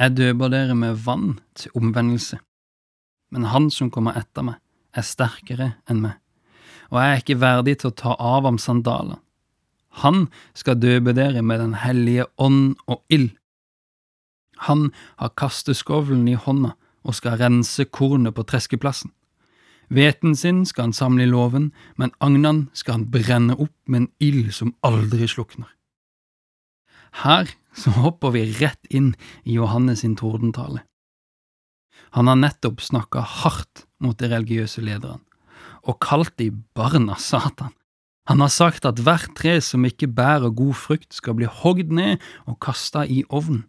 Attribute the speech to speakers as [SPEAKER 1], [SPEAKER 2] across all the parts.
[SPEAKER 1] Jeg døper dere med vann til omvendelse, men han som kommer etter meg, er sterkere enn meg, og jeg er ikke verdig til å ta av ham sandalene. Han skal døpe dere med Den hellige ånd og ild. Han har kasteskovlen i hånda og skal rense kornet på treskeplassen. Hveten sin skal han samle i låven, men agnan skal han brenne opp med en ild som aldri slukner. Her så hopper vi rett inn i Johannes sin tordentale. Han har nettopp snakka hardt mot de religiøse lederne, og kalt de barna Satan. Han har sagt at hvert tre som ikke bærer god frukt, skal bli hogd ned og kasta i ovnen.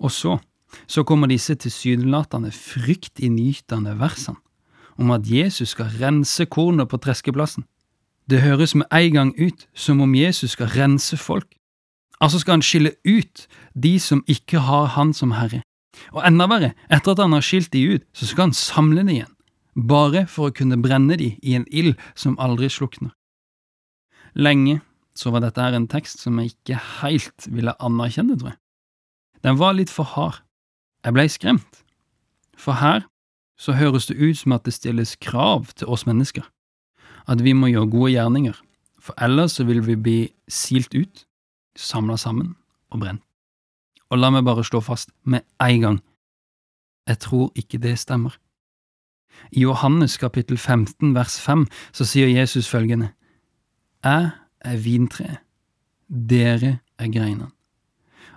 [SPEAKER 1] Og så, så kommer disse tilsynelatende fryktinngytende versene om at Jesus skal rense kornet på treskeplassen. Det høres med en gang ut som om Jesus skal rense folk. Altså skal han skille ut de som ikke har Han som Herre. Og enda verre, etter at han har skilt de ut, så skal han samle de igjen, bare for å kunne brenne de i en ild som aldri slukner. Lenge så var dette her en tekst som jeg ikke helt ville anerkjenne, tror jeg. Den var litt for hard. Jeg blei skremt, for her så høres det ut som at det stilles krav til oss mennesker, at vi må gjøre gode gjerninger, for ellers så vil vi bli silt ut, samla sammen og brent. Og la meg bare slå fast med en gang, jeg tror ikke det stemmer. I Johannes kapittel 15 vers 5 så sier Jesus følgende, Jeg er vintreet, dere er greinene,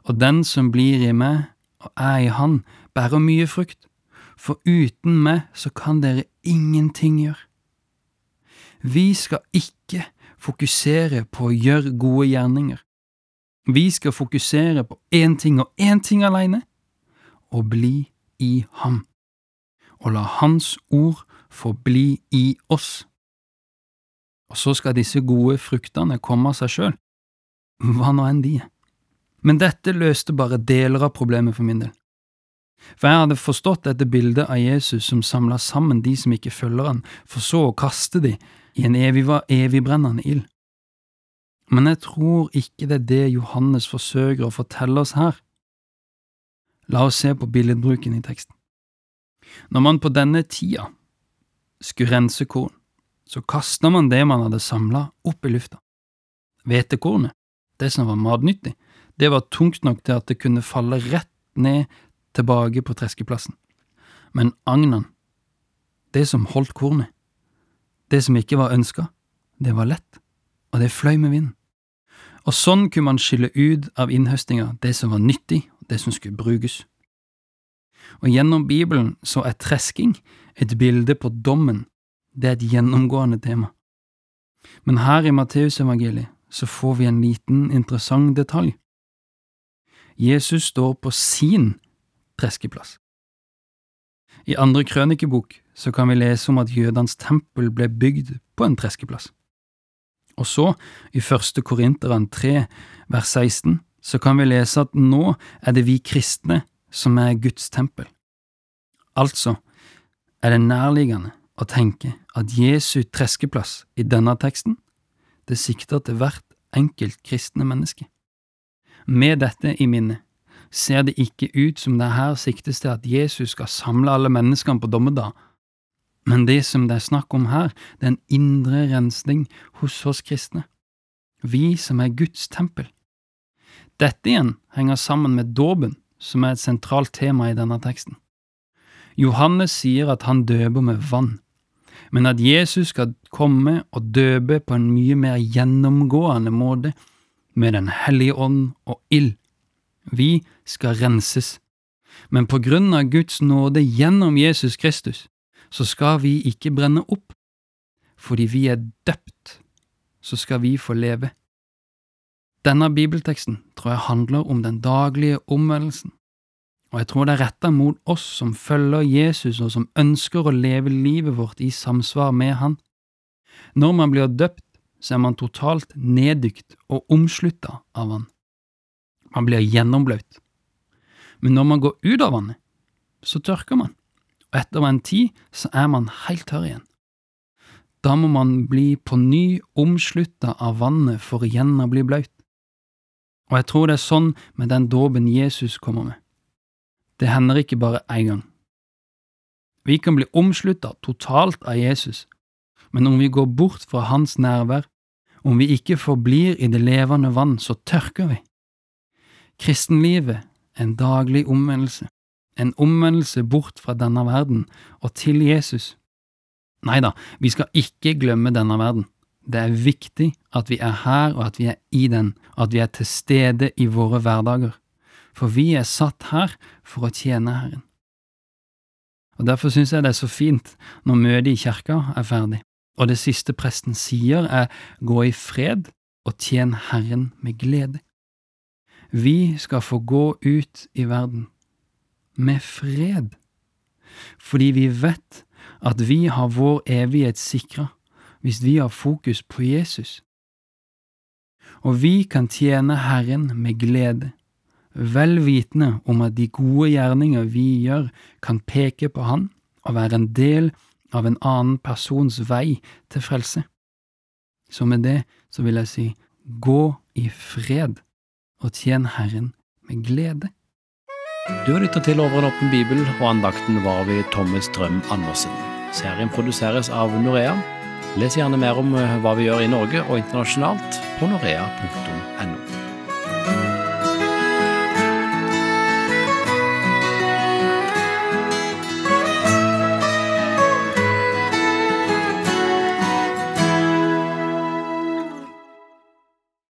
[SPEAKER 1] og den som blir i meg og jeg i han, bærer mye frukt, for uten meg så kan dere ingenting gjøre. Vi skal ikke fokusere på å gjøre gode gjerninger. Vi skal fokusere på én ting og én ting alene – å bli i ham, og la Hans ord få bli i oss. Og så skal disse gode fruktene komme av seg sjøl, hva nå enn de er. Men dette løste bare deler av problemet for min del. For jeg hadde forstått dette bildet av Jesus som samla sammen de som ikke følger han, for så å kaste de i en evig, evigbrennende ild. Men jeg tror ikke det er det Johannes forsøker å fortelle oss her. La oss se på billedbruken i teksten. Når man på denne tida skulle rense korn, så kasta man det man hadde samla, opp i lufta. Hvetekornet, det som var matnyttig, det var tungt nok til at det kunne falle rett ned tilbake på treskeplassen. Men agnen, det som holdt kornet, det som ikke var ønska, det var lett, og det fløy med vinden. Og sånn kunne man skille ut av innhøstinga det som var nyttig, og det som skulle brukes. Og gjennom Bibelen så er tresking et bilde på dommen, det er et gjennomgående tema. Men her i Matteusevangeliet så får vi en liten, interessant detalj. Jesus står på sin treskeplass. I andre krønikebok så kan vi lese om at jødenes tempel ble bygd på en treskeplass. Og så, i første Korinteren 3, vers 16, så kan vi lese at nå er det vi kristne som er Guds tempel. Altså er det nærliggende å tenke at Jesu treskeplass i denne teksten, det sikter til hvert enkelt kristne menneske. Med dette i minne ser det ikke ut som det her siktes til at Jesus skal samle alle menneskene på dommedag, men det som det er snakk om her, det er en indre rensning hos oss kristne, vi som er Guds tempel. Dette igjen henger sammen med dåpen, som er et sentralt tema i denne teksten. Johannes sier at han døper med vann, men at Jesus skal komme og døpe på en mye mer gjennomgående måte, med Den hellige ånd og ild. Vi skal renses, men på grunn av Guds nåde gjennom Jesus Kristus, så skal vi ikke brenne opp. Fordi vi er døpt, så skal vi få leve. Denne bibelteksten tror jeg handler om den daglige omvendelsen, og jeg tror det er retta mot oss som følger Jesus og som ønsker å leve livet vårt i samsvar med Han. Når man blir døpt, så er man totalt neddykt og omslutta av Han. Man blir gjennomblaut. Men når man går ut av vannet, så tørker man, og etter en tid så er man helt tørr igjen. Da må man bli på ny omslutta av vannet for igjen å bli blaut. Og jeg tror det er sånn med den dåpen Jesus kommer med. Det hender ikke bare én gang. Vi kan bli omslutta totalt av Jesus, men om vi går bort fra hans nærvær, om vi ikke forblir i det levende vann, så tørker vi. Kristenlivet er en daglig omvendelse, en omvendelse bort fra denne verden og til Jesus. Nei da, vi skal ikke glemme denne verden. Det er viktig at vi er her og at vi er i den, og at vi er til stede i våre hverdager, for vi er satt her for å tjene Herren. Og Derfor synes jeg det er så fint når møtet i kirka er ferdig, og det siste presten sier er gå i fred og tjen Herren med glede. Vi skal få gå ut i verden med fred, fordi vi vet at vi har vår evighet sikra hvis vi har fokus på Jesus. Og vi kan tjene Herren med glede, vel vitende om at de gode gjerninger vi gjør, kan peke på Han og være en del av en annen persons vei til frelse. Så med det så vil jeg si gå i fred og tjen Herren med glede.
[SPEAKER 2] Du har lytta til Over en åpen bibel, og andakten var ved Thomas Drøm Andersen. Serien produseres av Norea. Les gjerne mer om hva vi gjør i Norge og internasjonalt på norea.no.